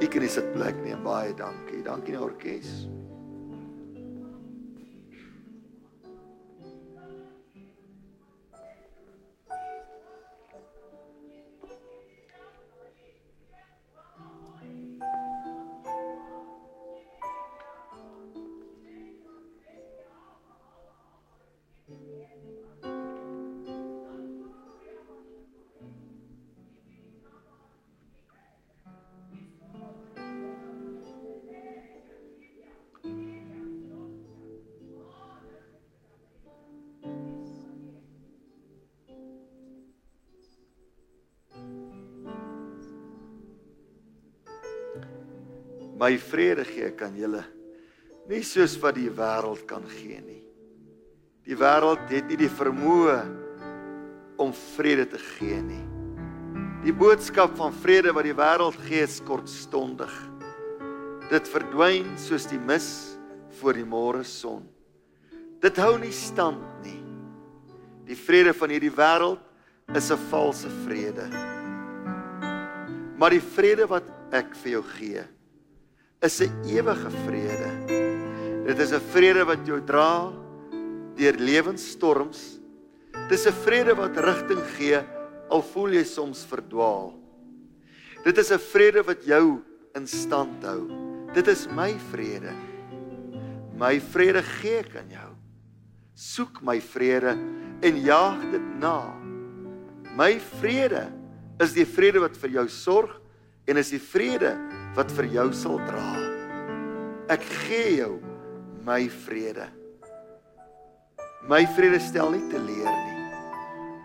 U kan die sitplek neem. Baie dankie. Dankie aan orkes. My vrede gee ek aan julle. Nie soos wat die wêreld kan gee nie. Die wêreld het nie die vermoë om vrede te gee nie. Die boodskap van vrede wat die wêreld gee is kortstondig. Dit verdwyn soos die mis voor die môre son. Dit hou nie stand nie. Die vrede van hierdie wêreld is 'n valse vrede. Maar die vrede wat ek vir jou gee, is 'n ewige vrede. Dit is 'n vrede wat jou dra deur lewensstorms. Dis 'n vrede wat rigting gee al voel jy soms verdwaal. Dit is 'n vrede wat jou in stand hou. Dit is my vrede. My vrede gee ek aan jou. Soek my vrede en jaag dit na. My vrede is die vrede wat vir jou sorg en is die vrede wat vir jou sal dra. Ek gee jou my vrede. My vrede stel nie teleur nie.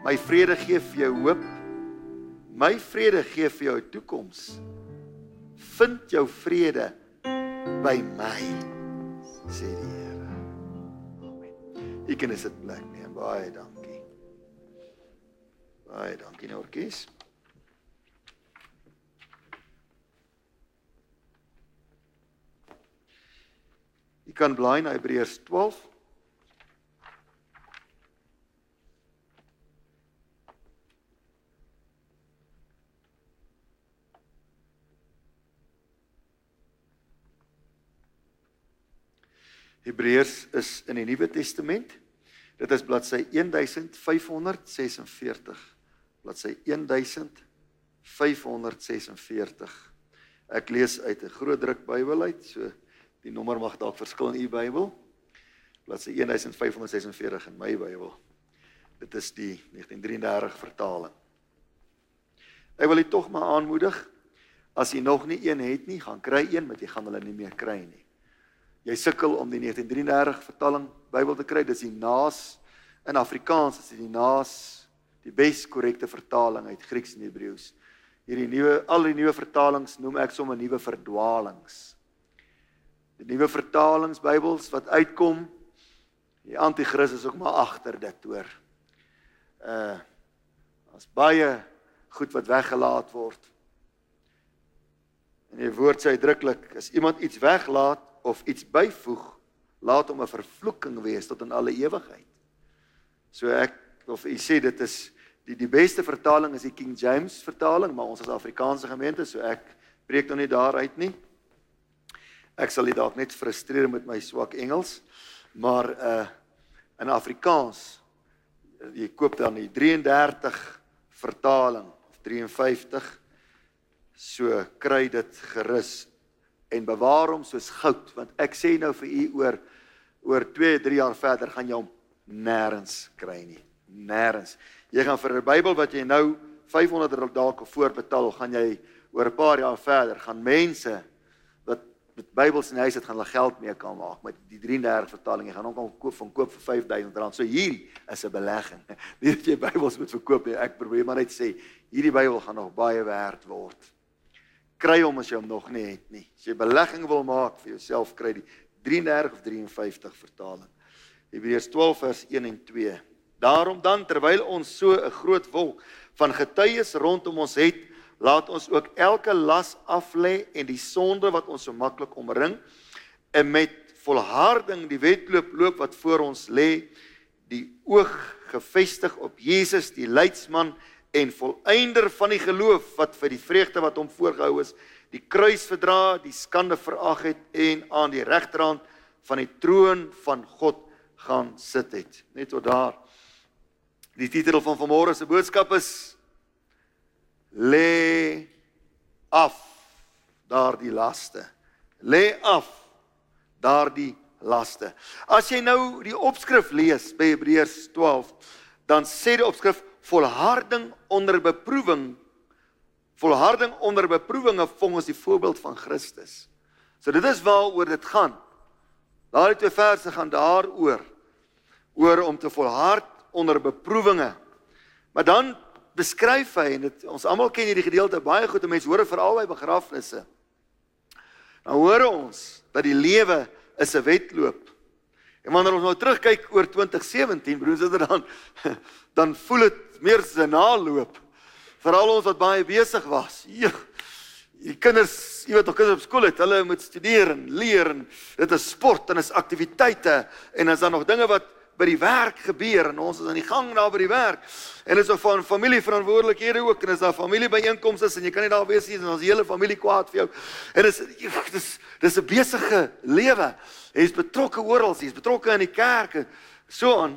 My vrede gee vir jou hoop. My vrede gee vir jou 'n toekoms. Vind jou vrede by my, sê die Here. Amen. Ek kan dit plek neem. Baie dankie. Baie dankie nou, Jy kan blaai na Hebreërs 12. Hebreërs is in die Nuwe Testament. Dit is bladsy 1546. Bladsy 1546. Ek lees uit 'n groot druk Bybel uit, so Die nommer mag dalk verskil in u Bybel. Bladsy 1546 in my Bybel. Dit is die 1933 vertaling. Ek wil u tog maar aanmoedig as jy nog nie een het nie, gaan kry een, want jy gaan hulle nie meer kry nie. Jy sukkel om die 1933 vertaling Bybel te kry, dis die naas in Afrikaans, is dit die naas die bes korrekte vertaling uit Grieks en Hebreëus. Hierdie nuwe al die nuwe vertalings noem ek sommer nuwe verdwalings die nuwe vertalings Bybels wat uitkom. Die anti-kris is ook maar agter dit hoor. Uh as baie goed wat weggelaat word. En die woord sê uitdruklik as iemand iets weglaat of iets byvoeg, laat hom 'n vervloeking wees tot in alle ewigheid. So ek of u sê dit is die die beste vertaling is die King James vertaling, maar ons as Afrikaanse gemeente, so ek preek nou nie daaruit nie. Ek sal dit dalk net frustreer met my swak Engels, maar uh in Afrikaans jy koop dan die 33 vertaling of 53 so kry dit gerus. En bewaar hom soos goud want ek sê nou vir u oor oor 2 3 jaar verder gaan jy hom nêrens kry nie nêrens jy gaan vir 'n Bybel wat jy nou 500 dalk voorbetaal gaan jy oor 'n paar jaar verder gaan mense met Bybels in die huis het gaan hulle geld mee kan maak met die 33 vertaling. Jy gaan hom kan koop van koop vir R5000. So hierdie is 'n belegging. Nie dat jy Bybels moet verkoop nie. Ek probeer maar net sê hierdie Bybel gaan nog baie werd word. Kry hom as jy hom nog nie het nie. As jy belegging wil maak vir jouself, kry die 33 of 53 vertaling. Hebreërs 12 vers 1 en 2. Daarom dan terwyl ons so 'n groot wolk van getuies rondom ons het, laat ons ook elke las af lê en die sonde wat ons so maklik omring en met volharding die wedloop loop wat voor ons lê die oog gefestig op Jesus die leidsman en volëinder van die geloof wat vir die vreugde wat hom voorgehou is, die kruis verdra, die skande verag het en aan die regterhand van die troon van God gaan sit het. Net tot daar. Die titel van vanmôre se boodskap is lê af daardie laste. Lê af daardie laste. As jy nou die opskrif lees by Hebreërs 12, dan sê die opskrif volharding onder beproewing volharding onder beproewinge volgens die voorbeeld van Christus. So dit is waaroor dit gaan. Daardie twee verse gaan daaroor oor om te volhard onder beproewinge. Maar dan beskryf hy en dit ons almal ken hierdie gedeelte baie goed, mense hoor veral by begrafnisse. Dan hoor ons dat die lewe is 'n wedloop. En wanneer ons nou terugkyk oor 2017, broers en dan dan voel dit meer as 'n naloop. Veral ons wat baie besig was. Ja. Die kinders, jy weet, nog kinders op skool het, hulle moet studeer en leer en dit is sport en is aktiwiteite en as daar nog dinge wat by die werk gebeur en ons is aan die gang daar by die werk. En dit is ook van familie verantwoordelikhede ook en as daar familiebyeenkomste is en jy kan nie daar wees nie en ons hele familie kwaad vir jou. En dit is dis dis 'n besige lewe. Jy is betrokke oral, jy is betrokke in die kerk en so aan.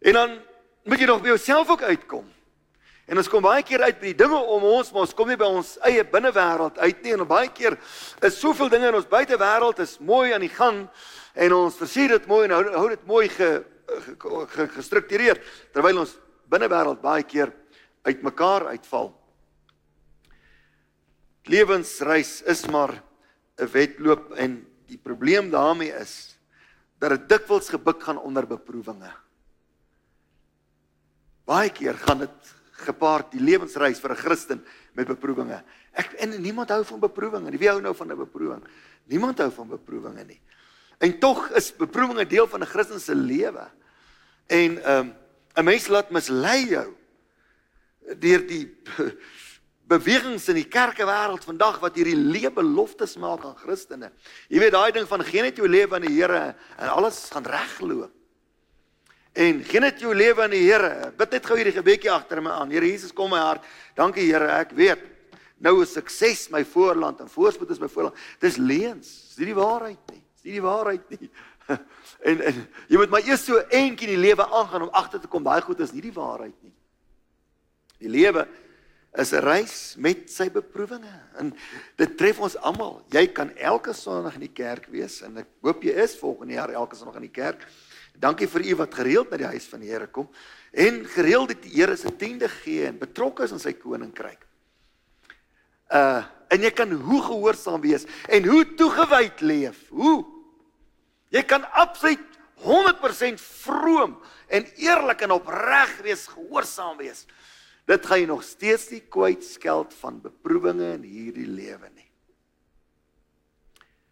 En dan moet jy nog by jouself ook uitkom. En ons kom baie keer uit by die dinge om ons, maar ons kom nie by ons eie binnewêreld uit nie en baie keer is soveel dinge in ons buitewêreld is mooi aan die gang en ons versier dit mooi en hou, hou dit mooi ge, ge, ge, gestruktureer terwyl ons binnewêreld baie keer uitmekaar uitval. Lewensreis is maar 'n wedloop en die probleem daarmee is dat dit dikwels gebuk gaan onder beproewinge. Baie keer gaan dit gepaard die lewensreis vir 'n Christen met beproewinge. Ek en niemand hou van beproewinge. Wie hou nou van 'n beproewing? Niemand hou van beproewinge nie. En tog is beproewing 'n deel van 'n Christen se lewe. En ehm um, 'n mens laat mislei jou deur die bewegings in die kerkewêreld vandag wat hierdie lewe beloftes maak aan Christene. Jy weet daai ding van geen net jou lewe aan die Here en alles gaan regloop. En geen net jou lewe aan die Here. Bid net gou hierdie gebedjie agter my aan. Here Jesus kom my hart. Dankie Here, ek weet nou is sukses my voorland en voorspoed is my voorland. Dis leuns. Dis nie die waarheid nie. Dis nie die waarheid nie. En en jy moet maar eers so eentjie in die lewe aangaan om agter te kom daai goed is nie die waarheid nie. Die lewe is 'n reis met sy beproewinge en dit tref ons almal. Jy kan elke Sondag in die kerk wees en ek hoop jy is volgende jaar elke Sondag in die kerk. Dankie vir u wat gereeld na die huis van die Here kom en gereeld die Here se tiende gee en betrokke is in sy koninkryk. Uh en jy kan hoe gehoorsaam wees en hoe toegewyd leef. Hoe? Jy kan absoluut 100% vroom en eerlik en opreg wees, gehoorsaam wees. Dit gaan jy nog steeds nie kwytskeld van beproewinge in hierdie lewe nie.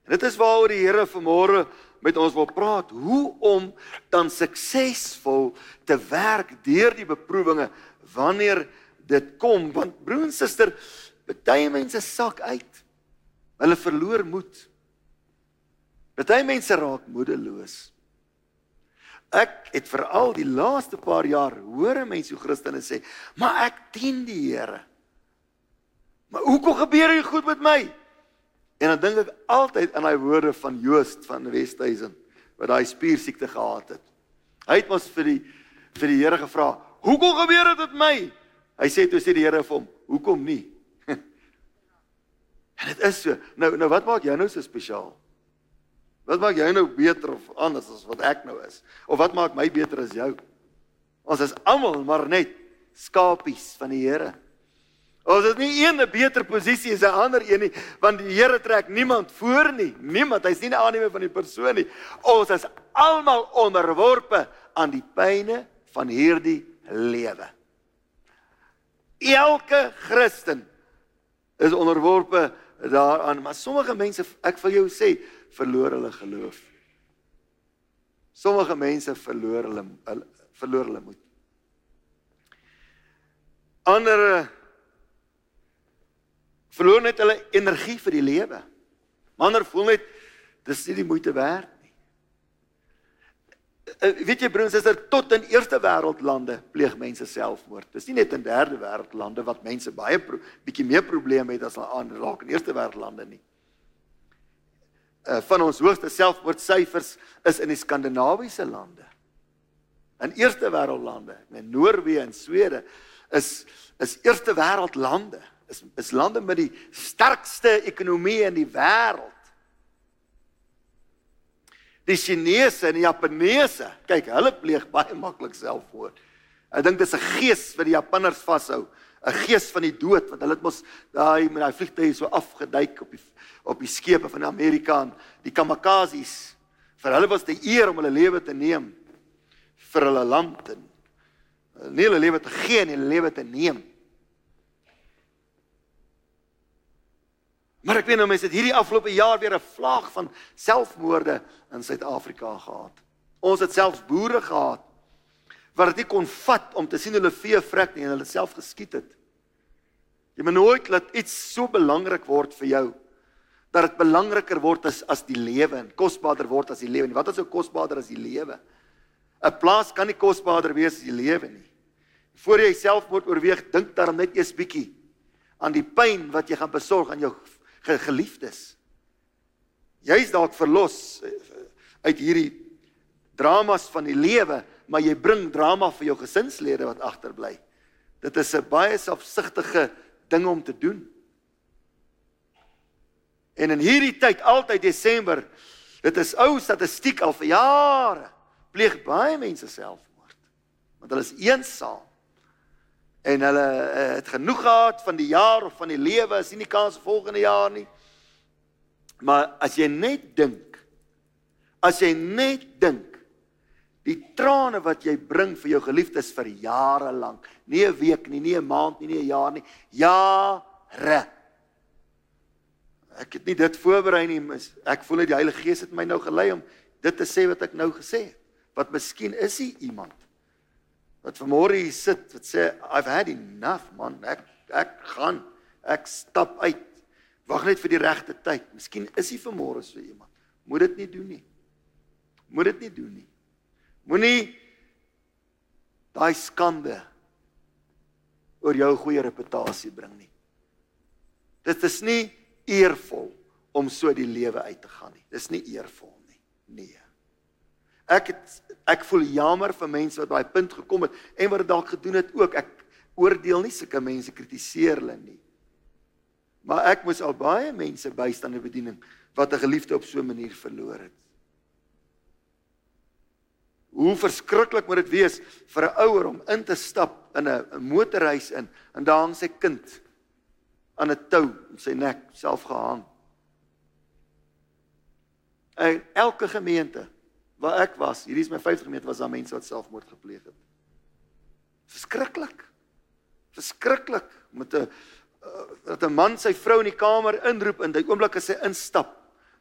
En dit is waaroor die Here vanmôre met ons wil praat, hoe om dan suksesvol te werk deur die beproewinge wanneer dit kom, want broer en suster, baie mense sak uit. Hulle verloor moed. Baie mense raak moedeloos. Ek het veral die laaste paar jaar hoor mense hoe Christene sê, "Maar ek dien die Here." Maar hoekom gebeur hier goed met my? En dan dink ek altyd aan daai woorde van Joost van Westhuizen wat daai spiersiekte gehad het. Hy het mos vir die vir die Here gevra, "Hoekom gebeur dit met my?" Hy sê toe sê die Here vir hom, "Hoekom nie?" En dit is so. Nou nou wat maak jou nou so spesiaal? Wat maak jou nou beter of anders as wat ek nou is? Of wat maak my beter as jou? Ons is almal maar net skapies van die Here. Ons het nie een 'n beter posisie as 'n ander een nie, want die Here trek niemand voor nie. Niemand, hy's nie 'n aannemer van die persoon nie. Ons is almal onderworpe aan die pyne van hierdie lewe. Elke Christen is onderworpe daaraan, maar sommige mense, ek wil jou sê, verloor hulle geloof. Sommige mense verloor hulle, hulle verloor hulle moed. Ander verloor net hulle energie vir die lewe. Ander voel net dis nie die moeite werd weet jy broers, is dit tot in eerste wêreld lande pleeg mense selfmoord. Dis nie net in derde wêreld lande wat mense baie bietjie meer probleme het as hulle aanraak in eerste wêreld lande nie. Uh van ons hoogste selfmoordsyfers is in die skandinawiese lande. In eerste wêreld lande, in Noorwe en Swede is is eerste wêreld lande. Is is lande met die sterkste ekonomie in die wêreld die Chinese en die Japaneese, kyk, hulle pleeg baie maklik selfmoord. Ek dink dis 'n gees wat die Japanners vashou, 'n gees van die dood wat hulle het mos daai met daai vliegtye so afgeduik op die op die skepe van Amerika en die kamikazes. Vir hulle was dit 'n eer om hulle lewe te neem vir hulle land en nie hulle lewe te gee nie, hulle lewe te neem. Maar ek weet nou mense het hierdie afgelope jaar weer 'n vlaag van selfmoorde in Suid-Afrika gehad. Ons het selfs boere gehad wat dit kon vat om te sien hulle vee vrek nie en hulle self geskiet het. Jy moet nooit laat iets so belangrik word vir jou dat dit belangriker word as as die lewe en kosbaarder word as die lewe. Wat is so kosbaarder as die lewe? 'n Plaas kan nie kosbaarder wees as die lewe nie. Voordat jy selfmoord oorweeg, dink daarom net eers bietjie aan die pyn wat jy gaan besorg aan jou geliefdes. Jy's dalk verlos eh, uit hierdie dramas van die lewe, maar jy bring drama vir jou gesinslede wat agterbly. Dit is 'n baie selfsugtige ding om te doen. En in hierdie tyd, altyd Desember, dit is ou statistiek al vir jare, pleeg baie mense selfmoord. Want hulle is eensaam. En hulle uh, het genoeg gehad van die jaar of van die lewe, is nie die kans volgende jaar nie. Maar as jy net dink, as jy net dink, die trane wat jy bring vir jou geliefdes vir jare lank, nie 'n week nie, nie 'n maand nie, nie 'n jaar nie, jare. Ek het nie dit voorberei nie, ek voel net die Heilige Gees het my nou gelei om dit te sê wat ek nou gesê het. Wat miskien is hy iemand wat vanmôre hier sit wat sê I've had enough man. Ek ek gaan ek stap uit. Wag net vir die regte tyd. Miskien is hy vanmôre so iemand. Moet dit nie doen nie. Moet dit nie doen nie. Moenie daai skande oor jou goeie reputasie bring nie. Dit is nie eervol om so die lewe uit te gaan nie. Dis nie eervol nie. Nee Ek het ek voel jammer vir mense wat by daai punt gekom het en wat dit dalk gedoen het ook. Ek oordeel nie sulke mense kritiseer hulle nie. Maar ek moes al baie mense bystand in bediening wat 'n geliefde op so 'n manier verloor het. Hoe verskriklik moet dit wees vir 'n ouer om in te stap in 'n motorhuis in en daar hang sy kind aan 'n tou om sy nek self gehang. En elke gemeente waar ek was, hierdie is my 50 gemeente was daar mense wat selfmoord gepleeg het. Verskriklik. Verskriklik met 'n uh, dat 'n man sy vrou in die kamer inroep en die oomblik as sy instap,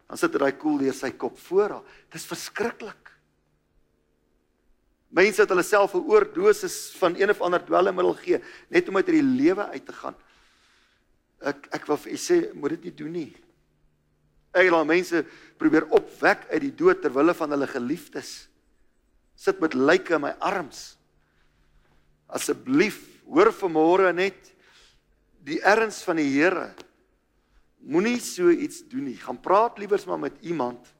dan sit daai koel deur sy kop voor haar. Dis verskriklik. Mense het hulle self 'n oordosis van een of ander dwelmmiddel gee net om uit hierdie lewe uit te gaan. Ek ek wil vir u sê, moet dit nie doen nie. Ek laat mense probeer opwek uit die dood ter wille van hulle geliefdes. Sit met lyke in my arms. Asseblief, hoor vanmôre net die erns van die Here. Moenie so iets doen nie. Gaan praat liewers maar met iemand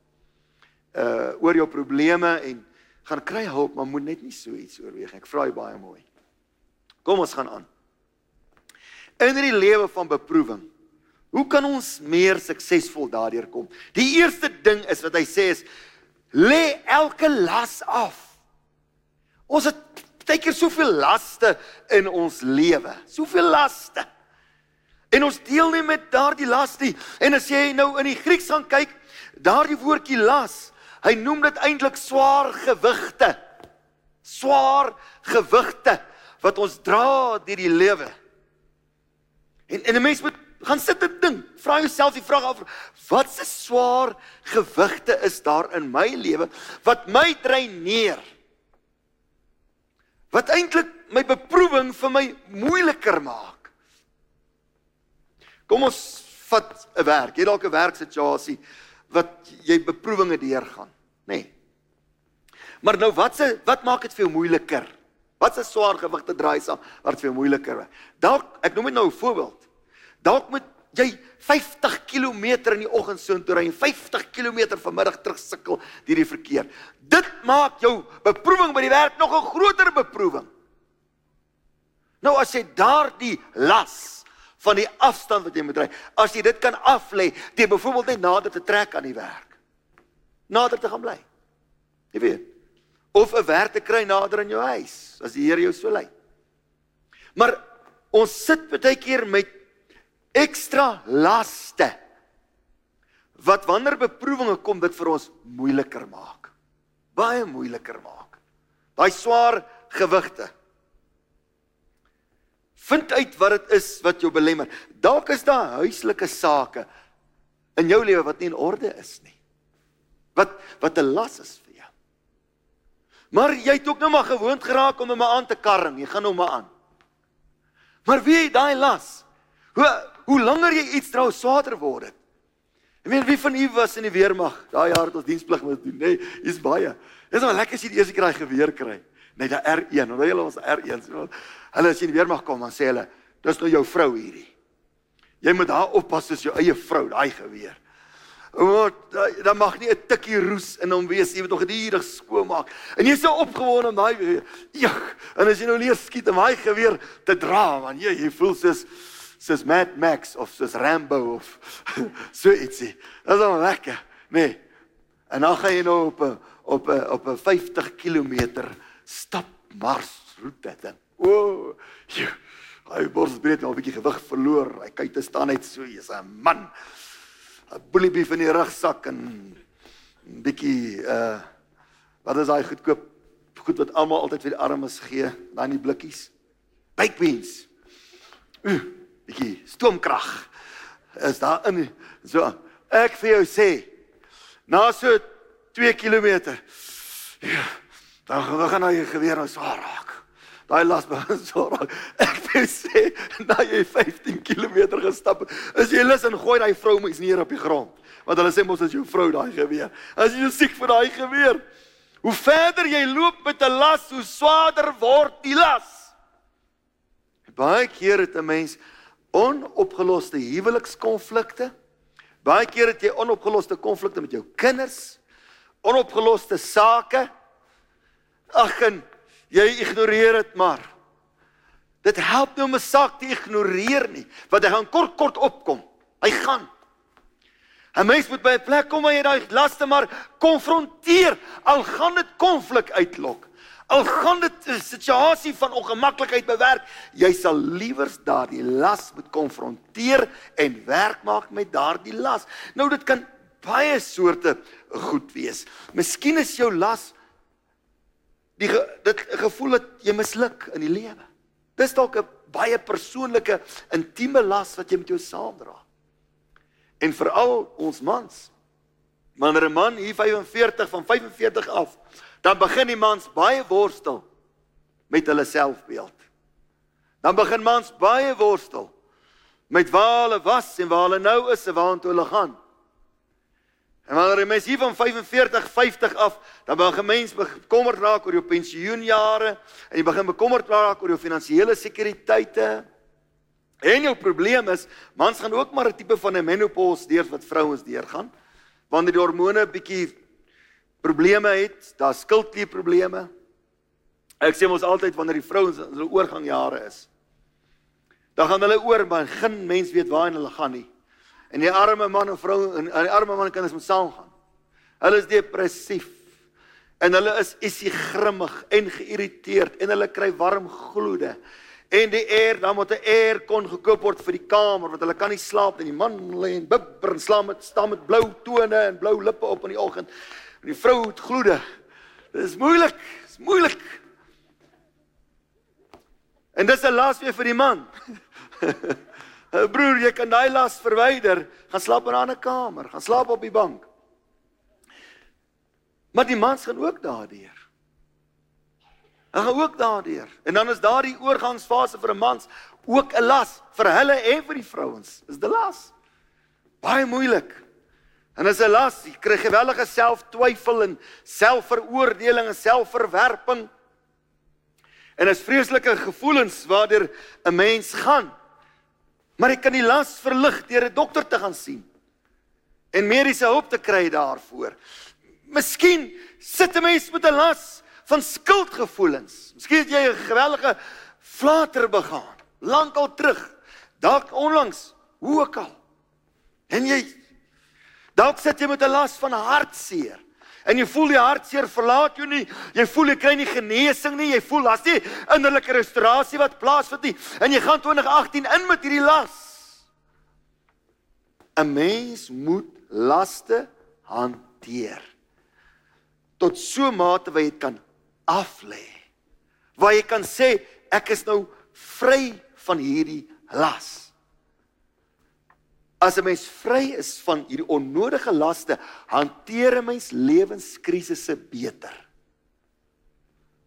uh oor jou probleme en gaan kry hulp, maar moet net nie so iets oorweeg nie. Ek vra jy baie mooi. Kom ons gaan aan. In hierdie lewe van beproewing Hoe kan ons meer suksesvol daardeur kom? Die eerste ding is wat hy sê is lê elke las af. Ons het baie keer soveel laste in ons lewe, soveel laste. En ons deel nie met daardie las nie. En as jy nou in die Grieks gaan kyk, daardie woordjie las, hy noem dit eintlik swaar gewigte. Swaar gewigte wat ons dra deur die lewe. En en 'n mens moet gaan sit en dink. Vra jouself die vraag af: Wat se swaar gewigte is daar in my lewe wat my dreineer? Wat eintlik my beproewing vir my moeiliker maak? Kom ons vat 'n werk. Jy dalk 'n werksituasie wat jy beproewinge deurgaan, nê? Nee. Maar nou wat se wat maak dit vir jou moeiliker? Wat se swaar gewig te dra saam wat vir jou moeiliker is? Dalk ek noem dit nou 'n voorbeeld. Dalk moet jy 50 km in die oggend so intoe ry en 50 km vanmiddag terug sukkel deur die verkeer. Dit maak jou beproewing by die werk nog 'n groter beproewing. Nou as jy daardie las van die afstand wat jy moet ry, as jy dit kan aflê, jy byvoorbeeld net nader te trek aan die werk. Nader te gaan bly. Jy weet. Of 'n werk te kry nader aan jou huis, as die Here jou so lei. Maar ons sit baie keer met ekstra laste wat wanneer beproewinge kom dit vir ons moeiliker maak. Baie moeiliker maak. Daai swaar gewigte. Vind uit wat dit is wat jou belemmer. Dalk is daar huislike sake in jou lewe wat nie in orde is nie. Wat wat 'n las is vir jou. Maar jy het ook nou maar gewoond geraak om hom aan te karring. Jy gaan hom maar aan. Maar wie het daai las? Hoe hoe langer jy iets dra, swaarder word dit. Ek meen wie van u was in die weermag daai jaar tot diensplig moet doen, nê? Nee, Hier's baie. Dis maar lekker as jy die eerste keer daai geweer kry. Net daai R1, onthou julle ons R1. So, hulle as jy in die weermag kom, dan sê hulle, dis nou jou vrou hierdie. Jy moet haar oppas soos jou eie vrou, daai geweer. Want dan mag nie 'n tikkie roes in hom wees, jy moet hom gedurig skoonmaak. En jy's so opgewonde om daai ja, en as jy nou leer skiet om daai geweer te dra, man, jy jy voel soos soos Mad Max of soos Rambo of so ietsie. Dit is al lekker, nê. Nee. En dan gaan jy nou op 'n op 'n op 'n 50 km stap mars roete dan. O, oh, hy borsbreed nou 'n bietjie gewig verloor. Hy kyk te staan net so, jy's 'n man. 'n Boeliebeef in die rugsak en 'n bietjie uh wat is daai goedkoop goed wat almal altyd vir die armes gee, daai in die blikkies. Baked beans. Uh, bietjie stoomkrag is daar in so ek vir jou sê na so 2 km ja, dan gaan hy geweer nou swaar raak. Daai las begin so raak. Ek wil sê na jy 15 km gestap is jy lus en gooi daai vrou mens neer op die grond. Want hulle sê mos as jou vrou daai geweer? As jy siek vir daai geweer hoe verder jy loop met 'n las hoe swaarder word die las. Baie keer het 'n mens onopgeloste huwelikskonflikte. Baie keer het jy onopgeloste konflikte met jou kinders, onopgeloste sake. Ag en jy ignoreer dit maar. Dit help nie om 'n saak te ignoreer nie, want hy gaan kort kort opkom. Hy gaan. 'n Mens moet by 'n plek kom waar jy daai laste maar konfronteer, al gaan dit konflik uitlok. Al gaan dit 'n situasie van ongemaklikheid bewerk, jy sal liewers daardie las moet konfronteer en werk maak met daardie las. Nou dit kan baie soorte goed wees. Miskien is jou las die ge, dit gevoel dat jy misluk in die lewe. Dis dalk 'n baie persoonlike, intieme las wat jy met jou saamdra. En veral ons mans. Wanneer 'n man hier 45 van 45 af dan begin die mans baie worstel met hulle selfbeeld. Dan begin mans baie worstel met waar hulle was en waar hulle nou is en waartoe hulle gaan. En wanneer jy mens hier van 45, 50 af, dan begin mens bekommerd raak oor jou pensioenjare en jy begin bekommerd raak oor jou finansiële sekuriteite. En jou probleem is, mans gaan ook maar 'n tipe van 'n menopause deur wat vrouens deurgaan. Wanneer die hormone bietjie probleme het, daar skuldklier probleme. Ek sê mos altyd wanneer die vrouens in hulle oorgangjare is, dan gaan hulle oor, maar geen mens weet waarheen hulle gaan nie. En die arme man en vrou en die arme man en kinders moet saamgaan. Hulle is depressief en hulle is isie grimmig en geïrriteerd en hulle kry warm gloede. En die air, dan moet 'n air kon gekoop word vir die kamer want hulle kan nie slaap nie. Die man lê en bibber en slaap met staan met blou tone en blou lippe op in die oggend. En die vrou het gloede. Dit is moeilik, dit is moeilik. En dis 'n las weer vir die man. Broer, jy kan daai las verwyder, gaan slaap in 'n ander kamer, gaan slaap op die bank. Maar die mans gaan ook daardeur. Hulle gaan ook daardeur. En dan is daardie oorgangsfase vir 'n mans ook 'n las vir hulle en vir die vrouens. Is dit las? Baie moeilik. En as 'n las, jy kry gewellige selftwyfel en selfveroordeling en selfverwerping. En is vreeslike gevoelens waardeur 'n mens gaan. Maar jy kan die las verlig deur 'n dokter te gaan sien en mediese hulp te kry daarvoor. Miskien sit 'n mens met 'n las van skuldgevoelens. Miskien het jy 'n gewellige flater begaan, lankal terug, dalk onlangs, hoe ook al. En jy dalk sit jy met 'n las van hartseer. En jy voel die hartseer verlaat jou nie. Jy voel jy kry nie genesing nie. Jy voel daar's nie innerlike restaurasie wat plaasvind nie. En jy gaan 2018 in met hierdie las. 'n Mens moet laste hanteer tot so mate waar jy dit kan aflê. Waar jy kan sê ek is nou vry van hierdie las. As 'n mens vry is van hierdie onnodige laste, hanteer 'n mens lewenskrisisse beter.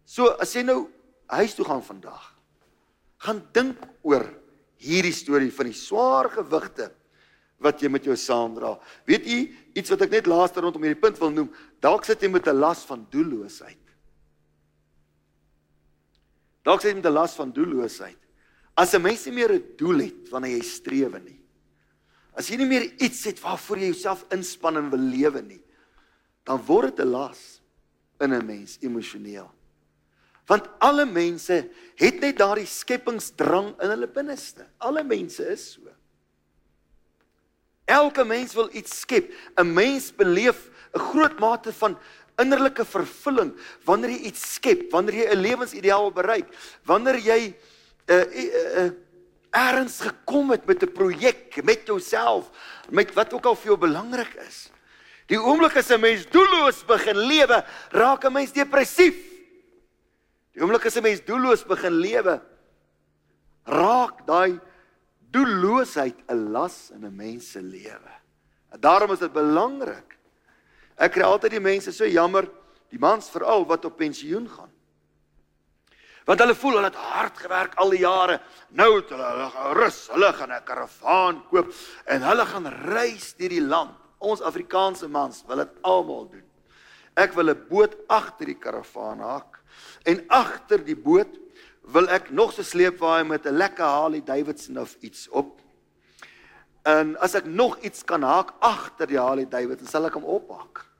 So as jy nou huis toe gaan vandag, gaan dink oor hierdie storie van die swaar gewigte wat jy met jou saamdra. Weet u iets wat ek net laaste rondom hierdie punt wil noem? Dalk sit jy met 'n las van doelloosheid. Dalk sit jy met 'n las van doelloosheid. As 'n mens nie meer 'n doel het wanneer jy streef nie, As jy nie meer iets het waarvoor jy jouself inspann en wil lewe nie, dan word dit 'n las in 'n mens emosioneel. Want alle mense het net daardie skepingsdrang in hulle binneste. Alle mense is so. Elke mens wil iets skep. 'n Mens beleef 'n groot mate van innerlike vervulling wanneer jy iets skep, wanneer jy 'n lewensideaal bereik, wanneer jy 'n uh, eh, uh, eh, uh, eh, ergens gekom het met 'n projek, met jouself, met wat ook al vir jou belangrik is. Die oomblik as 'n mens doelloos begin lewe, raak 'n mens depressief. Die oomblik as 'n mens doelloos begin lewe, raak daai doelloosheid 'n las in 'n mens se lewe. En daarom is dit belangrik. Ek kry altyd die mense so jammer, die mans veral wat op pensioen gaan. Want hulle voel hulle het hard gewerk al die jare. Nou het hulle, hulle rus, hulle gaan 'n karavaan koop en hulle gaan reis deur die land. Ons Afrikaanse mans wil dit almal doen. Ek wil 'n boot agter die karavaan haak en agter die boot wil ek nog so sleepwaai met 'n lekker Harley Davidson of iets op. En as ek nog iets kan haak agter die Harley Davidson, sal ek hom ophaak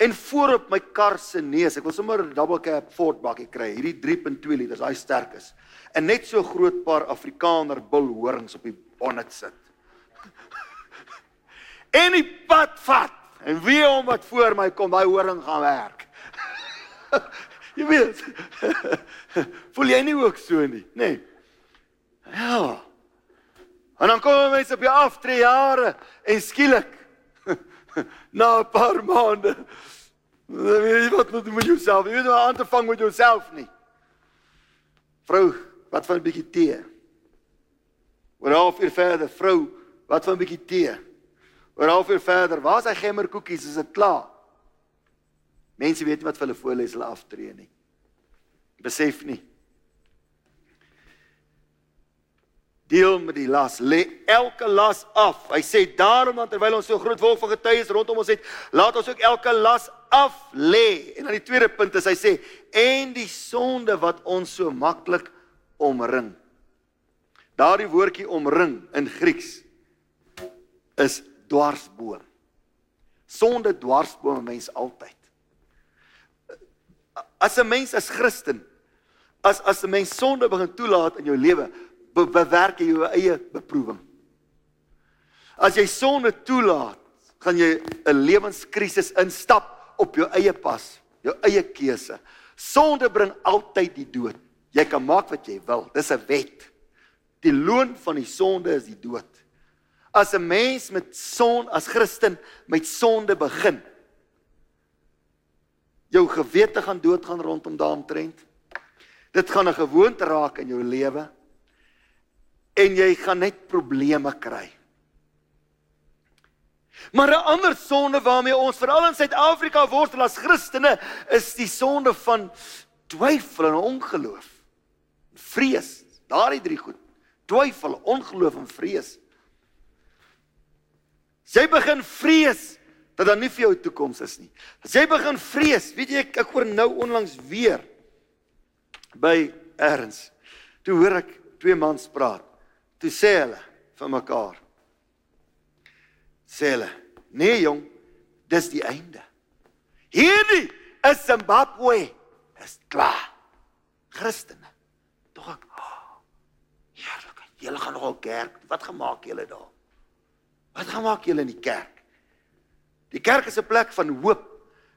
en voor op my kar se neus. Ek wil sommer 'n double cab Ford bakkie kry, hierdie 3.2 liters, hy sterk is. En net so groot paar Afrikaner bulhorings op die bonnet sit. en die pad vat. En wie hom wat voor my kom, daai horing gaan werk. jy weet. Voel jy nie ook so nie, nê? Nee. Ja. En dan kom mense op jou aftree jare en skielik na 'n paar maande. Weet jy wat moet jy met jouself? Jy weet hoe aan te vang met jouself nie. Vrou, wat van 'n bietjie tee? Oor half uur verder, vrou, wat van 'n bietjie tee? Oor half uur verder, waar's hy gemmerkoekies? Is dit klaar? Mense weet nie wat vir hulle voorles hulle aftree nie. Besef nie. Deel met die las. Lê elke las af. Hy sê daarom dan terwyl ons so groot wolk van getuies rondom ons het, laat ons ook elke las af lê. En dan die tweede punt is hy sê en die sonde wat ons so maklik omring. Daardie woordjie omring in Grieks is dwarsboom. Sonde dwarsboom mense altyd. As 'n mens as Christen as as 'n mens sonde begin toelaat in jou lewe, be bewerk jy jou eie beproewing. As jy sonde toelaat, gaan jy 'n lewenskrisis instap op jou eie pas, jou eie keuse. Sonde bring altyd die dood. Jy kan maak wat jy wil. Dis 'n wet. Die loon van die sonde is die dood. As 'n mens met son as Christen met sonde begin, jou gewete gaan doodgaan rondom daardie trend. Dit gaan 'n gewoonte raak in jou lewe en jy gaan net probleme kry. Maar 'n ander sonde waarmee ons veral in Suid-Afrika worstel as Christene is die sonde van twyfel en ongeloof. Vrees, daardie drie goed. Twyfel, ongeloof en vrees. As jy begin vrees dat daar nie vir jou toekoms is nie. As jy begin vrees, weet jy ek, ek hoor nou onlangs weer by erns. Toe hoor ek twee mans praat. Toe sê hulle vir mekaar. Sê hulle, nee jong, dis die einde. Hierdie is Zimbabwe. Dis klaar. Christene. Tog ek. Oh, heerlik. Julle gaan nogal kerk. Wat gemaak julle daar? Wat gemaak julle in die kerk? Die kerk is 'n plek van hoop.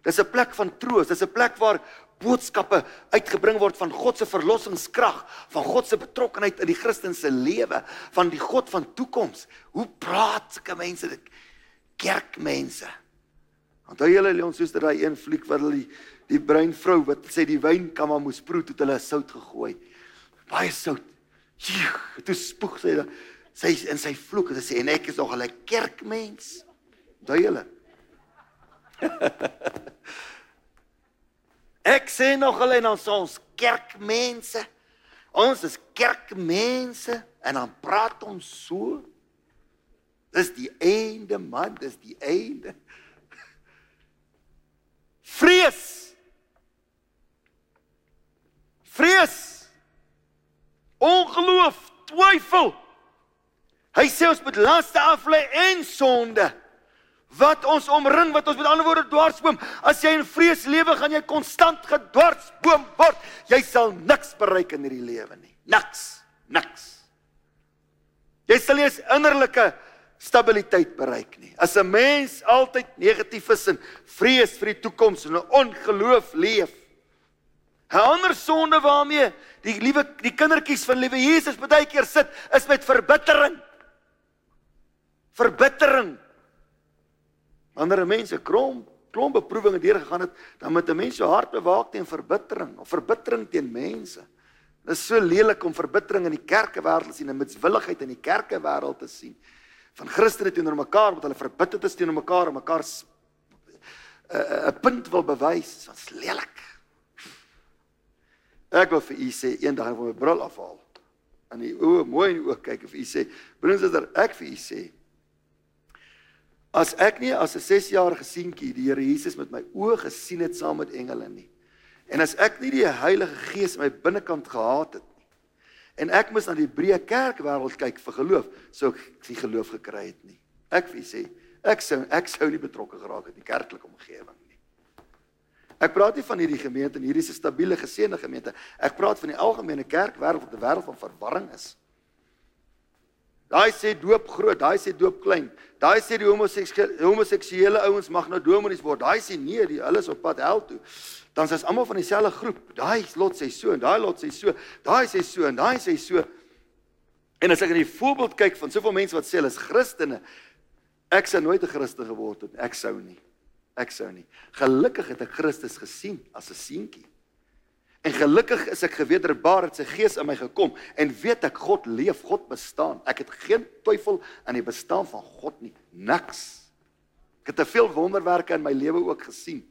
Dis 'n plek van troos. Dis 'n plek waar boodskappe uitgebring word van God se verlossingskrag, van God se betrokkenheid in die Christen se lewe, van die God van toekoms. Hoe praat sulke mense dit? Kerkmense. Onthou julle Leon soos daai een fliek wat hulle die, die bruin vrou wat sê die wyn kan maar moes proe toe hulle sout gegooi. Baie sout. Toe spoeg sy dan sy in sy vloek en sê en ek is nog 'n kerkmens. Onthou julle? Ek sê nog hulle en ons ons kerkmense. Ons is kerkmense en dan praat ons so. Dis die einde man, dis die einde. Vrees. Vrees. Ongeloof, twyfel. Hy sê ons moet laste aflê en sonde wat ons omring, wat ons met ander woorde dwarsboom. As jy in vrees lewe, gaan jy konstant gedwarsboom word. Jy sal niks bereik in hierdie lewe nie. Niks. Niks. Jy sal nie 'n innerlike stabiliteit bereik nie. As 'n mens altyd negatief is en vrees vir die toekoms en 'n ongeloof leef. 'n Ander sonde waarmee die liewe die kindertjies van liewe Jesus baie keer sit, is met verbittering. Verbittering. Wanneer mense krom klomp beproewinge deurgegaan het, dan moet 'n mens se hart bewaak teen verbittering of verbittering teen mense. Dit is so lelik om verbittering in die kerkewêreld te sien en mitswilligheid in die kerkewêreld te sien. Van Christene teenoor mekaar wat hulle verbitterd is teenoor mekaar en mekaar 'n 'n punt wil bewys. Dit is lelik. Ek wil vir u sê eendag wil my bril afhaal en u o mooi in die oë kyk vir u sê, broers en susters, ek vir u sê As ek nie as 'n 6-jarige seentjie die Here Jesus met my oë gesien het saam met engele nie. En as ek nie die Heilige Gees in my binnekant gehad het nie. En ek moes na die Hebreë kerk wêreld kyk vir geloof, sou ek nie geloof gekry het nie. Ek wie sê, ek sou ek sou nie betrokke geraak het in die kerklike omgewing nie. Ek praat nie van hierdie gemeente en hierdie is 'n stabiele geseënde gemeente. Ek praat van die algemene kerk wêreld wat 'n wêreld van verwarring is. Daai sê doop groot, daai sê doop klein. Daai sê die homoseksuele homoseksuele ouens mag nou dominees word. Daai sê nee, die hulle is op pad hel toe. Dan is almal van dieselfde groep. Daai lot sê so en daai lot sê so. Daai sê so en daai sê so. En as ek in die voorbeeld kyk van soveel mense wat sê hulle is Christene, ek sou nooit 'n Christen geword het. Ek sou nie. Ek sou nie. Gelukkig het ek Christus gesien as 'n seentjie. En gelukkig is ek gewederbaar dat sy gees in my gekom en weet ek God leef, God bestaan. Ek het geen twyfel aan die bestaan van God nie. Niks. Ek het te veel wonderwerke in my lewe ook gesien.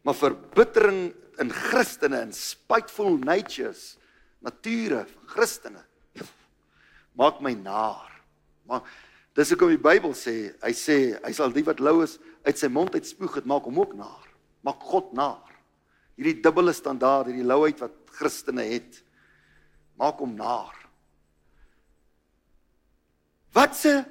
Maar verbittering in Christene en spiteful natures, nature van Christene maak my naar. Maar dis hoekom die Bybel sê, hy sê hy sal die wat lou is uit sy mond uitspoeg, dit maak hom ook naar maak God naar. Hierdie dubbele standaard, hierdie louheid wat Christene het, maak hom naar. Wat se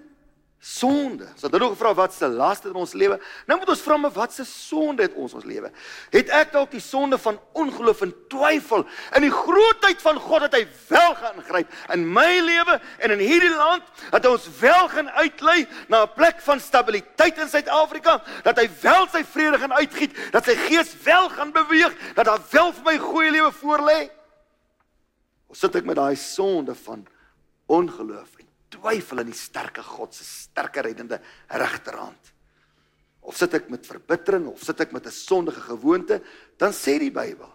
sonde. So dit nog gevra wat se laste in ons lewe. Nou moet ons vra maar wat se sonde het ons ons lewe? Het ek dalk die sonde van ongeloof en twyfel in die grootheid van God dat hy wel gaan gryp in my lewe en in hierdie land dat ons wel gaan uitlei na 'n plek van stabiliteit in Suid-Afrika, dat hy wel sy vrede gaan uitgiet, dat sy gees wel gaan beweeg, dat daar wel vir my goeie lewe voorlê? Of sit ek met daai sonde van ongeloof twyfel in die sterke God se sterke reddende regterhand. Of sit ek met verbittering of sit ek met 'n sondige gewoonte, dan sê die Bybel,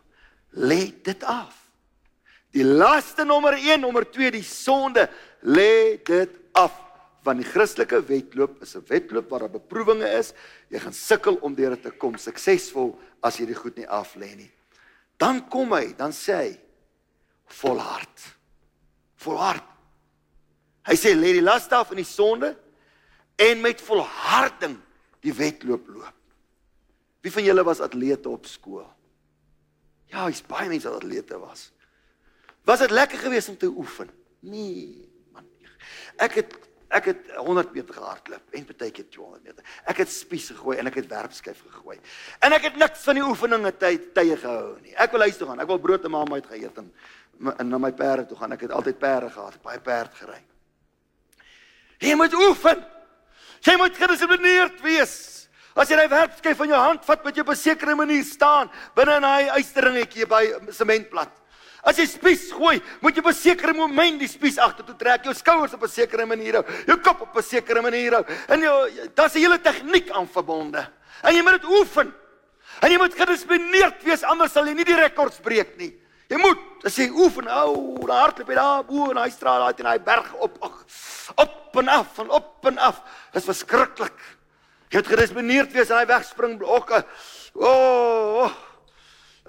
lê dit af. Die laaste nommer 1, nommer 2, die sonde, lê dit af. Want die Christelike wedloop is 'n wedloop waar daar beproewinge is. Jy gaan sukkel om deur dit te kom suksesvol as jy dit goed nie af lê nie. Dan kom hy, dan sê hy volhard. Volhard. Hy sê lê die las af in die sonde en met volharding die wedloop loop. Wie van julle was atlete op skool? Ja, hy's baie mense wat atlete was. Was dit lekker geweest om te oefen? Nee, man. Ek het ek het 100 meter gehardloop en partykeer 200 meter. Ek het spies gegooi en ek het werpskyf gegooi. En ek het niks van die oefeninge tyd tye gehou nie. Ek wil huis toe gaan. Ek wil brood en mamma uit geëet en, en na my perde toe gaan. Ek het altyd perde gehad, baie perd gery. Jy moet oefen. Jy moet gedissiplineerd wees. As jy 'n werpskyf van jou hand vat met jou op 'n sekere manier staan binne in hy uisteringetjie by sementplat. As jy spies gooi, moet jy op 'n sekere moment die spies agtertoe trek, jou skouers op 'n sekere manier hou, jou kop op 'n sekere manier hou. En jy daar's 'n hele tegniek aan verbonde. En jy moet dit oefen. En jy moet gedissiplineerd wees anders sal jy nie die rekords breek nie. Jy moet as jy oefen, ou, daar hardloop jy daar bo in daai straat, daai teen daai berg op, ag, op en af, van op en af. Dit is verskriklik. Jy het gedisponeerd wees in daai wegspringblokke. O, oh, oh.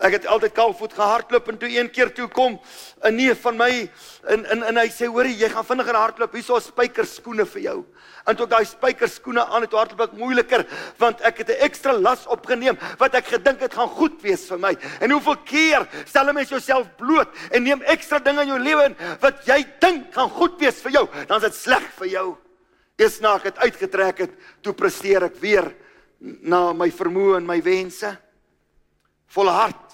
Ek het altyd kaalvoet gehardloop en toe een keer toe kom 'n neef van my in in en hy sê hoorie jy gaan vinniger hardloop hierso spykerskoene vir jou. En toe ek daai spykerskoene aan het hardloop ek moeiliker want ek het 'n ekstra las opgeneem wat ek gedink het gaan goed wees vir my. En hoeveel keer stel 'n mens jouself bloot en neem ekstra dinge in jou lewe in wat jy dink gaan goed wees vir jou, dan is dit sleg vir jou. Eers na ek het uitgetrek het, toe presteer ek weer na my vermoë en my wense. Volhard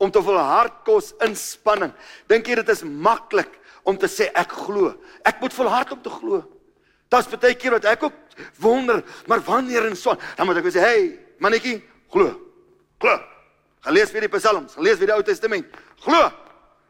om te volhard kos inspanning. Dink jy dit is maklik om te sê ek glo? Ek moet volhard om te glo. Daar's baie keer wat ek ook wonder, maar wanneer en so, dan moet ek sê, "Hey, mannetjie, glo. Glo. Gelees weer die Psalms, gelees weer die Ou Testament. Glo."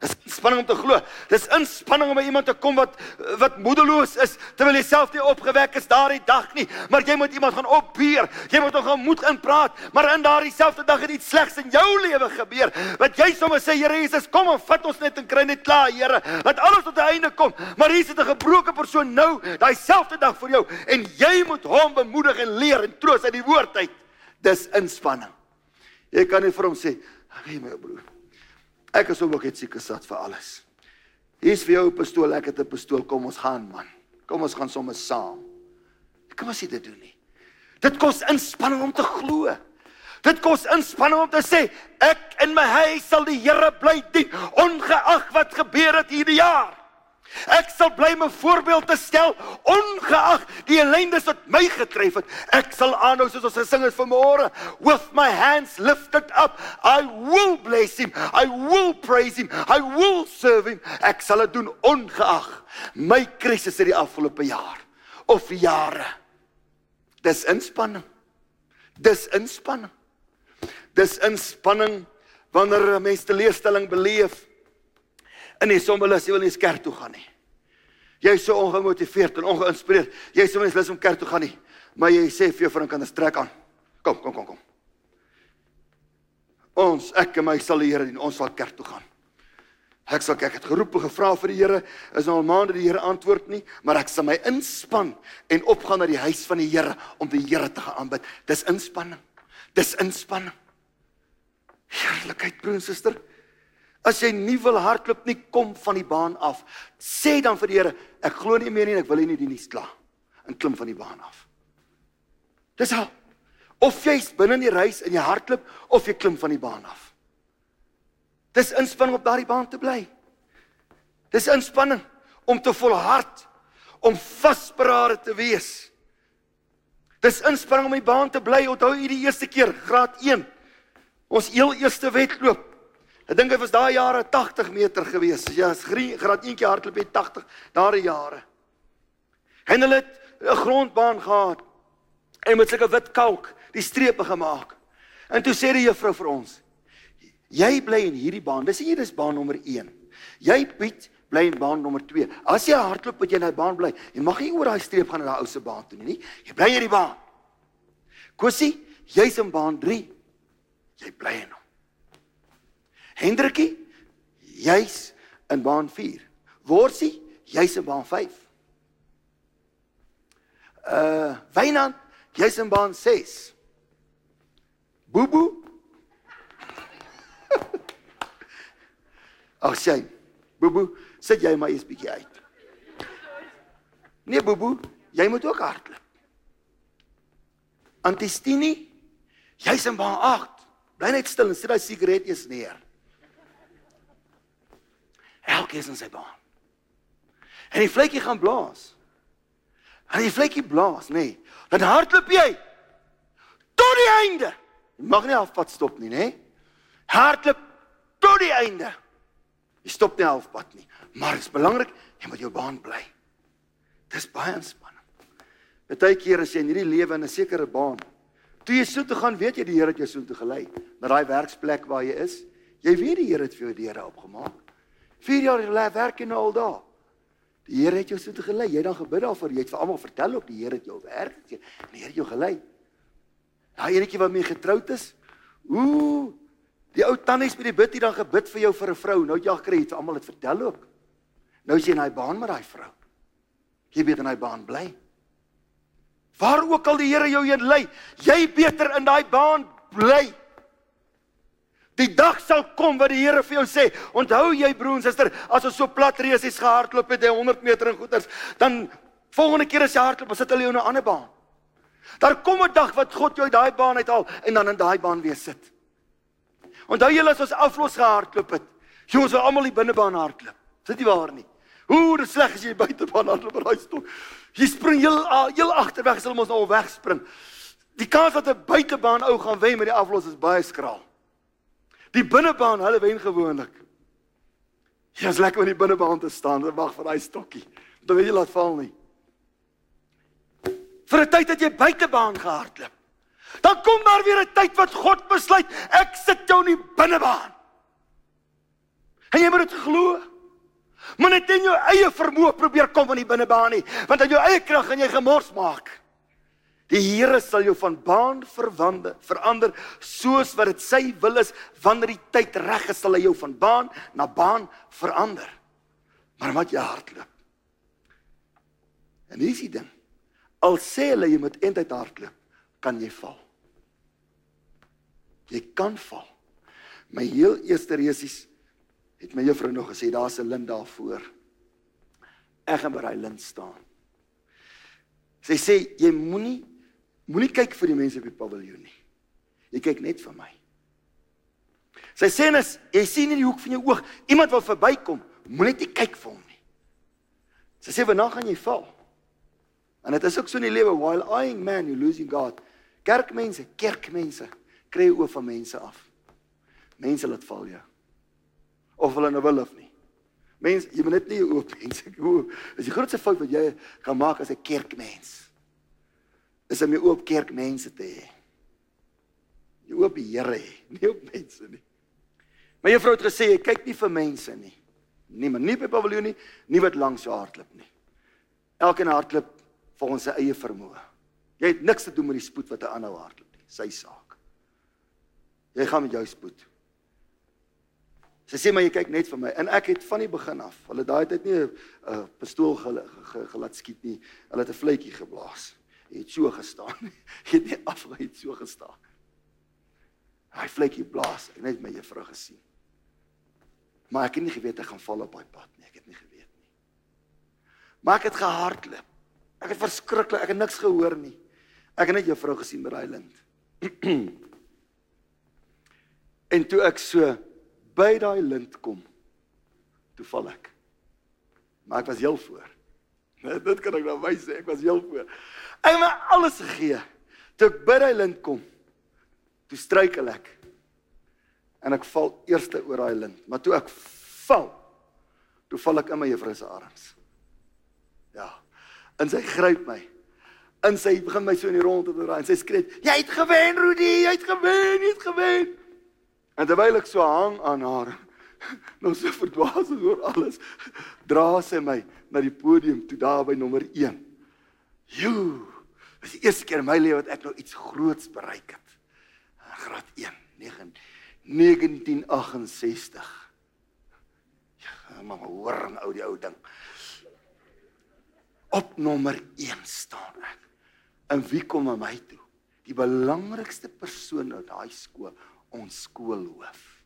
Dis inspanning om te glo. Dis inspanning om by iemand te kom wat wat moedeloos is terwyl jy self nie opgewek is daardie dag nie, maar jy moet iemand gaan opbeer. Jy moet hom gaan moed inpraat, maar in daardie selfde dag het iets slegs in jou lewe gebeur. Wat jy sommer sê, Here Jesus, kom en vat ons net en kry net klaar, Here. Laat alles tot 'n einde kom. Maar hier sit 'n gebroke persoon nou, daai selfde dag vir jou en jy moet hom bemoedig en leer en troos uit die woord uit. Dis inspanning. Jy kan nie vir hom sê, "Hey my broer, Ek is ook net siek gesat vir alles. Hier's vir jou 'n pistool, ek het 'n pistool. Kom ons gaan, man. Kom ons gaan sommer saam. Kom ons dit doen nie. Dit kos inspanning om te glo. Dit kos inspanning om te sê ek in my huis sal die Here bly dien ongeag wat gebeur het hierdie jaar. Ek sal bly my voorbeeld te stel ongeag die ellendes wat my getref het. Ek sal aanhou soos ons gesing het vanmôre, with my hands lifted up, I will bless him. I will praise him. I will serve him. Ek sal dit doen ongeag my krisis in die afgelope jaar of jare. Dis inspanning. Dis inspanning. Dis inspanning wanneer 'n mens teleurstelling beleef in die sommelus jy wil nie kerk toe gaan nie. Jy is so ongemotiveerd en ongeïnspireerd. Jy sê mens lus om kerk toe gaan nie. Maar jy sê vir jou vriend kan 'n strek aan. Kom, kom, kom, kom. Ons ek en my sal die Here dien. Ons sal kerk toe gaan. Ek sal ek het geroep en gevra vir die Here. Is al maande die Here antwoord nie, maar ek sal my inspann en opgaan na die huis van die Here om die Here te aanbid. Dis inspanning. Dis inspanning. Heerlikheid broer en suster. As jy nie wil hardloop nie, kom van die baan af. Sê dan vir die Here, ek glo nie meer nie en ek wil nie die nuus klaar. En klim van die baan af. Dis al. Of jy's binne in die reis en jy hardloop of jy klim van die baan af. Dis inspanning om op daardie baan te bly. Dis inspanning om te volhard, om vasberade te wees. Dis inspanning om die baan te bly. Onthou u die eerste keer, graad 1. Ons heel eerste wedloop. Ek dink dit was daai jare 80 meter gewees. Ja, graad 1 keer hardloop jy 80 daai jare. En hulle het 'n grondbaan gehad. En met sulke wit kalk die strepe gemaak. En toe sê die juffrou vir ons: "Jy bly in hierdie baan. Dis hier is baan nommer 1. Jy Piet bly in baan nommer 2. As jy hardloop moet jy in daai baan bly. Jy mag nie oor daai streep gaan na daai ou se baan toe nie. Jy bly in hierdie baan. Kusie, jy's in baan 3. Jy bly in Hendrikie, jy's in baan 4. Worsie, jy's in baan 5. Uh Wynand, jy's in baan 6. Bobo. Ag sê, Bobo, sit jy maar eens bietjie uit. Nee, boeboe, jy moet ook hardloop. Antistini, jy's in baan 8. Bly net stil en sit daai sigaret eers neer. Elke is in sy baan. En die vletjie gaan blaas. En die vletjie blaas, nê. Nee, dan hardloop jy tot die einde. Jy mag nie halfpad stop nie, nê? Hardloop tot die einde. Jy stop nie halfpad nie, maar dit is belangrik jy moet jou baan bly. Dis baie ontspanning. Partykeer as jy in hierdie lewe in 'n sekere baan, toe jy so toe gaan, weet jy die Here het jou so toe gelei na daai werksplek waar jy is. Jy weet die Here het vir jou deure opgemaak. 4 jaar gelede werk jy nou al daar. Die Here het jou so toe gelei. Jy dan gebid daarvoor. Jy het vir almal vertel ook die Here het jou werk. Die Here het jou gelei. Daai enetjie wat mee getroud is. Ooh, die ou tannies by die bid het dan gebid vir jou vir 'n vrou. Nou jy gekry het almal het vertel ook. Nou is jy in daai baan met daai vrou. Jy weet in daai baan bly. Waar ook al die Here jou heen lei, jy beter in daai baan bly. Die dag sal kom wat die Here vir jou sê, onthou jy broer en suster, as ons so plat resies gehardloop het, 100 meter en goeters, dan volgende keer as jy hardloop, sit hulle jou in 'n ander baan. Daar kom 'n dag wat God jou uit daai baan uithaal en dan in daai baan weer sit. Onthou julle as ons aflos gehardloop het, jy ons wil almal die binnebaan hardloop. Sit nie waar nie. Hoe dit sleg as jy buitebaan hardloop daai stok. Jy spring heel heel agterweg, hulle mos nou al wegspring. Die kans dat 'n buitebaan ou gaan wen met die aflos is baie skraal. Die binnebaan, hulle wen gewoonlik. Jy is lekker om in die binnebaan te staan en wag vir daai stokkie. Dan wil jy laat val nie vir 'n tyd dat jy buitebaan gehardloop. Dan kom daar weer 'n tyd wat God besluit, ek sit jou in die binnebaan. En jy moet dit glo. Maar net in jou eie vermoë probeer kom in die binnebaan nie, want uit jou eie krag gaan jy gemors maak. Die Here sal jou van baan verwande, verander soos wat dit sy wil is wanneer die tyd reg is sal hy jou van baan na baan verander. Maar moet jy hardloop. En hier is die ding. Al sê hulle jy moet eintlik hardloop, kan jy val. Jy kan val. My heel eerste resies het my juffrou nog gesê daar's 'n lint daar voor. Ek gaan by daai lint staan. Sy sê jy moenie moenie kyk vir die mense op die paviljoen nie. Jy kyk net vir my. Sy sê net jy sien in die hoek van jou oog iemand wil verbykom, moenie net kyk vir hom nie. Sy sê vanaand gaan jy val. En dit is ook so in die lewe while eyeing man you losing God. Kerkmense, kerkmense kry oor van mense af. Mense laat val jou. Of hulle nou wil of nie. Mense, jy moet net nie oop mense. Dis die grootste fout wat jy kan maak as 'n kerkmens. Is om jy oop kerkmense te hê. Jy oop Here hê, nie op mense nie. My juffrou het gesê jy kyk nie vir mense nie. Niemand nie by paviljoen nie, nie wat langs jou hardloop nie. Elkeen hardloop vir ons eie vermoë. Jy het niks te doen met die spoed wat 'n ander hardloop nie. Sy saak. Jy gaan met jou spoed. Sy sê maar jy kyk net vir my en ek het van die begin af. Hulle daai tyd nie 'n uh, pistool gel, gel, gelat skiet nie. Hulle het 'n vletjie geblaas. Het so gestaan. Jy het nie afgery het so gestaan. Hy vletjie blaas. Ek net my juffrou gesien. Maar ek het nie geweet ek gaan val op daai pad nie. Ek het nie geweet nie. Maar ek het gehardloop. Ek het verskriklik, ek het niks gehoor nie. Ek het net juffrou gesien by daai lint. en toe ek so by daai lint kom, toe val ek. Maar ek was heel voor. Net dit kan ek nou wys sê, ek was heel voor. Ek het my alles gegee. Toe ek by daai lint kom, toe struikel ek. En ek val eerste oor daai lint, maar toe ek val, toe val ek in my juffrou se arms. Ja en sy gryp my. En sy begin my so in die rondte te draai en sy skree: "Jy het gewen, Rudy, jy het gewen, jy het gewen." En terwyl ek so hang aan haar, nog so verdwaas oor alles, dra sy my na die podium toe daar by nommer 1. Jo, dis die eerste keer in my lewe wat ek nou iets groots bereik het. Graad 1, 9 1968. Ja, mamma, hoor 'n ou die ou ding op nommer 1 staan ek. En wie kom na my toe? Die belangrikste persoon op daai skool, ons skoolhoof.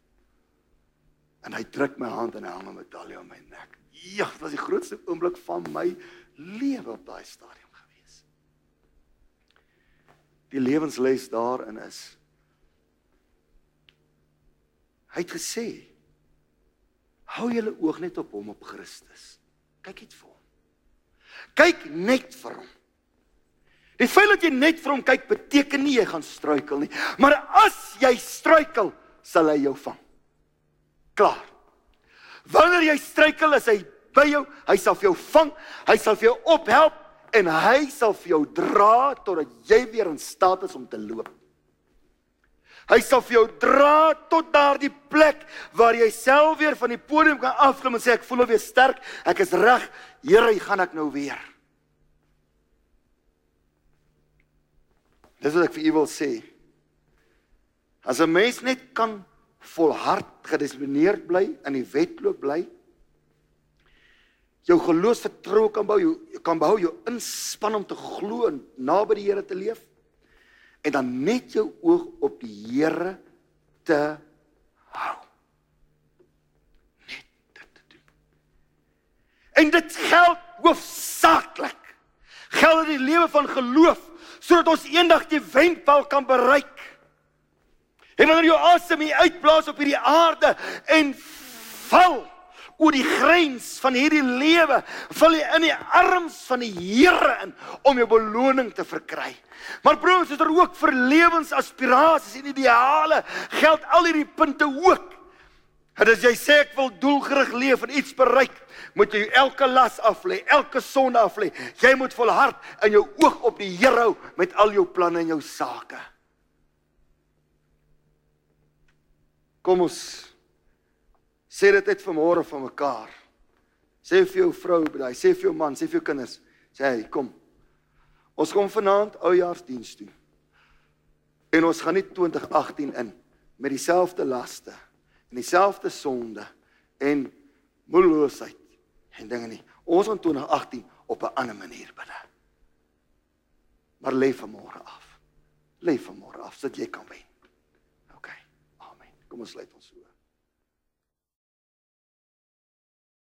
En hy druk my hand en hy hang 'n medalje om my nek. Ja, dit was die grootste oomblik van my lewe op daai stadium gewees. Die lewensles daarin is Hy het gesê: Hou julle oog net op hom op Christus. Kyk net vir hom. Kyk net vir hom. Die feit dat jy net vir hom kyk beteken nie jy gaan struikel nie, maar as jy struikel, sal hy jou vang. Klaar. Wanneer jy struikel, is hy by jou. Hy sal vir jou vang. Hy sal vir jou ophelp en hy sal vir jou dra totdat jy weer in staat is om te loop. Hy sal vir jou dra tot daardie plek waar jy self weer van die podium kan afklim en sê ek voel weer sterk. Ek is reg. Here, hy gaan ek nou weer. Dis wat ek vir u wil sê. As 'n mens net kan volhard gedissiplineerd bly in die wedloop bly. Jou geloofsvertroue kan bou jou kan behou jou inspann om te glo en naby die Here te leef. En dan net jou oog op die Here te hou. Net dit te doen. En dit geld hoofsaaklik. Geld in die lewe van geloof sodat ons eendag die wenpaal kan bereik En wanneer jy asem hier uitblaas op hierdie aarde en val oor die grens van hierdie lewe, val jy in die arms van die Here in om jou beloning te verkry. Maar broers, is daar ook vir lewensaspirasies en ideale geld al hierdie punte ook. En as jy sê ek wil doelgerig leef en iets bereik, moet jy elke las af lê, elke sonde af lê. Jy moet volhard in jou oog op die Here hou met al jou planne en jou sake. Kom ons sê dit net vanmôre van mekaar. Sê vir jou vrou, daai sê vir jou man, sê vir jou kinders, sê hy, kom. Ons kom vanaand oujaarsdiens toe. En ons gaan nie 2018 in met dieselfde laste en dieselfde sonde en moedeloosheid en dinge nie. Ons gaan 2018 op 'n ander manier binne. Maar lê vanmôre af. Lê vanmôre af sodat jy kan wen. Kom ons sluit ons oë.